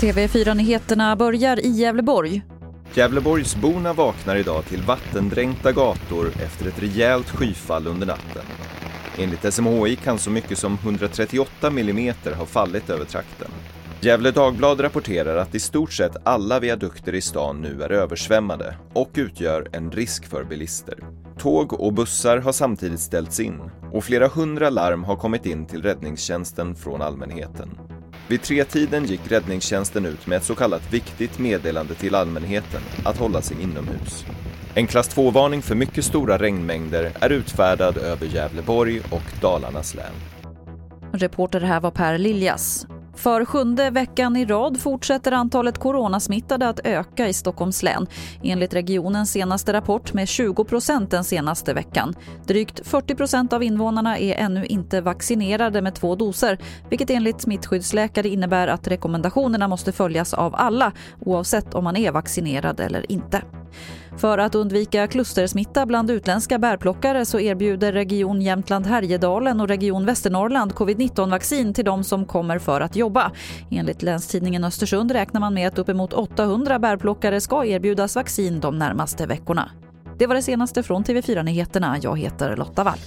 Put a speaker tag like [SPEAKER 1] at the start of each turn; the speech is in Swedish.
[SPEAKER 1] TV4-nyheterna börjar i Gävleborg.
[SPEAKER 2] Gävleborgsborna vaknar idag till vattendränkta gator efter ett rejält skyfall under natten. Enligt SMHI kan så mycket som 138 mm ha fallit över trakten. Gävle Dagblad rapporterar att i stort sett alla viadukter i stan nu är översvämmade och utgör en risk för bilister. Tåg och bussar har samtidigt ställts in och flera hundra larm har kommit in till räddningstjänsten från allmänheten. Vid tretiden gick räddningstjänsten ut med ett så kallat viktigt meddelande till allmänheten att hålla sig inomhus. En klass 2-varning för mycket stora regnmängder är utfärdad över Gävleborg och Dalarnas län.
[SPEAKER 1] Reporter här var Per Liljas. För sjunde veckan i rad fortsätter antalet coronasmittade att öka i Stockholms län enligt regionens senaste rapport med 20 procent den senaste veckan. Drygt 40 procent av invånarna är ännu inte vaccinerade med två doser vilket enligt smittskyddsläkare innebär att rekommendationerna måste följas av alla oavsett om man är vaccinerad eller inte. För att undvika klustersmitta bland utländska bärplockare så erbjuder Region Jämtland Härjedalen och Region Västernorrland covid-19-vaccin till de som kommer för att jobba. Enligt Länstidningen Östersund räknar man med att uppemot 800 bärplockare ska erbjudas vaccin de närmaste veckorna. Det var det senaste från TV4 Nyheterna. Jag heter Lotta Wall.